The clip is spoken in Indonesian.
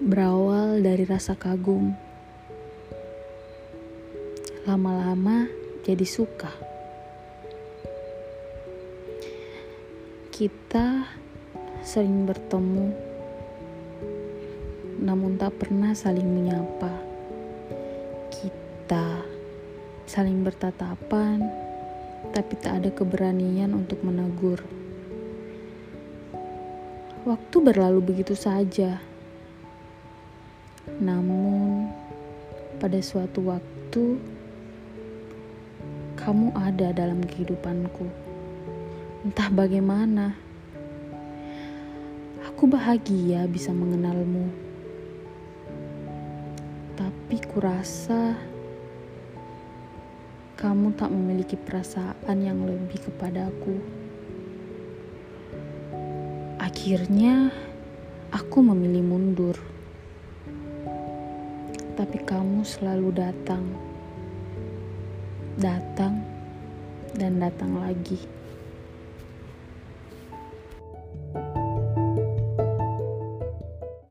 berawal dari rasa kagum. Lama-lama jadi suka. Kita sering bertemu, namun tak pernah saling menyapa. Kita saling bertatapan, tapi tak ada keberanian untuk menegur. Waktu berlalu begitu saja. Namun, pada suatu waktu, kamu ada dalam kehidupanku. Entah bagaimana, aku bahagia bisa mengenalmu. Tapi kurasa kamu tak memiliki perasaan yang lebih kepadaku. Akhirnya, aku memilih mundur, tapi kamu selalu datang, datang, dan datang lagi.